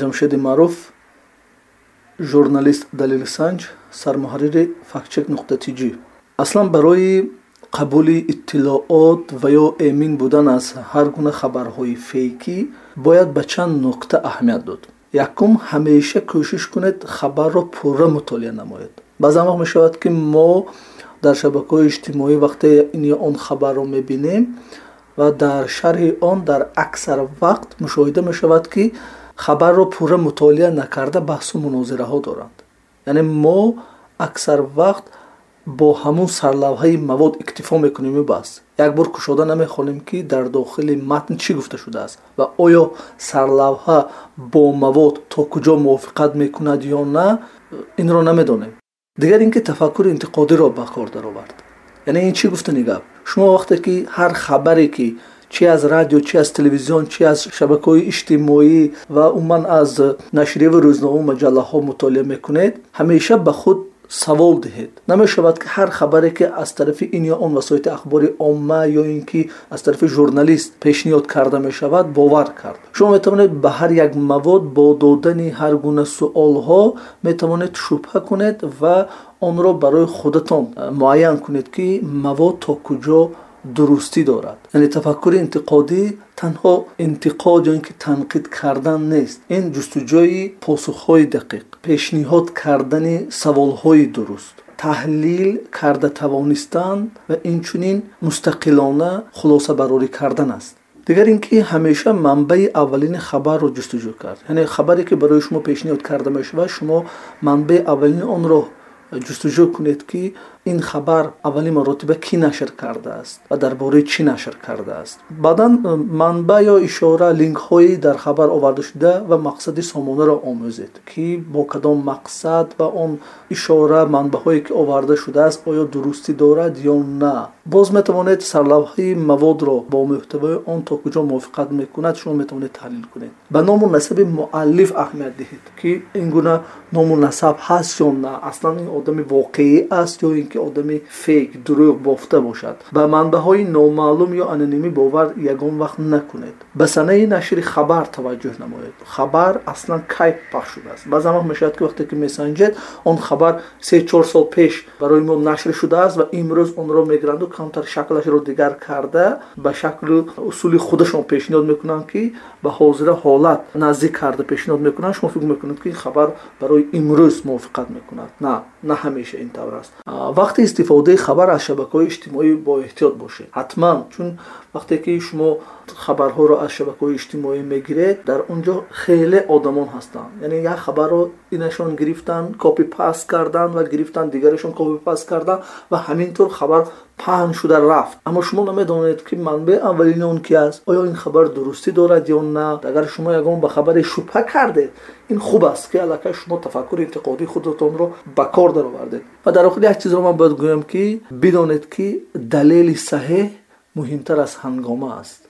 ҷамшеди маъруф журналист далилсанҷ сармуҳаррири фактчек нуқтати ҷи аслан барои қабули иттилоот ва ё эмин будан аз ҳар гуна хабарҳои фейкӣ бояд ба чанд нукта аҳамият дод. Якум ҳамеша кӯшиш кунед хабарро пурра мутолиа намоед. Баъзан вақт мешавад ки мо дар шабакаҳои иҷтимоӣ вақте ин ё он хабарро мебинем ва дар шарҳи он дар аксар вақт мушоҳида мешавад ки хабарро пурра мутолиа накарда баҳсу мунозираҳо доранд. Яъне мо аксар вақт бо ҳамун сарлавҳаи мавод иктифо мекунему бас. Як бор кушода намехонем ки дар дохили матн чӣ гуфта шудааст? ва оё сарлавҳа бо мавод то куҷо мувофиқат мекунад ё на инро намедонем. Дигар ин ки тафаккури интиқодиро ба кор даровард. Яъне ин чӣ гуфтани гап шумо вақте ки ҳар хабаре ки чи аз радио чи аз телевизион чи аз шабакаҳои иҷтимоӣ ва умуман аз нашрияву рӯзномау маҷаллаҳо мутолиа мекунед ҳамеша ба худ савол диҳед. Намешавад ки ҳар хабаре ки аз тарафи ин ё он васоити ахбори омма ё ин ки аз тарафи журналист пешниҳод карда мешавад бовар кард. Шумо метавонед ба ҳар як мавод бо додани ҳар гуна суолҳо метавонед шубҳа кунед ва онро барои худатон муайян кунед ки мавод то куҷо дурустӣ дорад яъне тафаккури интиқодӣ танҳо интиқод ё ин ки танқид кардан нест ин ҷустуҷӯи посухҳои дақиқ пешниҳод кардани саволҳои дуруст таҳлил карда тавонистан ва инчунин мустақилона хулосабарорӣ кардан аст дигар ин ки ҳамеша манбаи аввалини хабарро ҷустуҷӯ кард яъне хабаре ки барои шумо пешниҳод карда мешавад шумо манбаи аввалини онро ҷустуҷӯ кунед ки ин хабар аввалин маротиба кӣ нашр кардааст ва дар бораи чӣ нашр кардааст. Баъдан э, манба ё ишора линкҳои дар хабар овардашуда ва мақсади сомонаро омӯзед ки бо кадом мақсад ва он ишора манбаҳое ки оварда шудааст оё дурустӣ дорад ё на? Боз метавонед сарлавҳаи маводро бо муҳтавои он то куҷо мувофиқат мекунад шумо метавонед таҳлил кунед. Ба ному насаби муаллиф аҳамият диҳед ки ин гуна ному насаб ҳаст ё на? Аслан ин одами воқеӣ аст ё ин ки одами фейк дурӯғ бофта бошад. Ба манбаъҳои номаълум ё анонимӣ бовар ягон вақт накунед. Ба санаи нашри хабар таваҷҷӯҳ намоед. Хабар аслан кай пахш шудааст баъзан вақт мешавад ки вақте ки месанҷед он хабар се чор сол пеш барои мо нашр шудааст ва имрӯз онро мегиранду камтар шаклашро дигар карда ба шакли усули худашон пешниҳод мекунанд ки ба ҳозира ҳолат наздик карда пешниҳод мекунанд. Шумо фикр мекунед ки хабар барои имрӯз мувофиқат мекунад. На на ҳамеша ин тавр аст вақти истифодаи хабар аз шабакаҳои иҷтимоӣ боэҳтиёт бошед ҳатман чун вақте ки шумо хабарҳоро аз шабакаҳои иҷтимоӣ мегиред дар он ҷо хеле одамон ҳастанд яъне як хабарро инашон гирифтанд копи паст карданд ва гирифтанд дигарешон копи паст карданд ва ҳамин тур хабар паҳн шуда рафт. Аммо шумо намедонед ки манбаи аввалини он ки аст оё ин хабар дурустӣ дорад ё на? Агар шумо ягон ба хабаре шубҳа кардед ин хуб аст ки аллакай шумо тафаккури интиқодии худатонро ба кор даровардед. Ва дар охир як чизро ман бояд гӯям ки бидонед ки далели саҳеҳ муҳимтар аз ҳангома аст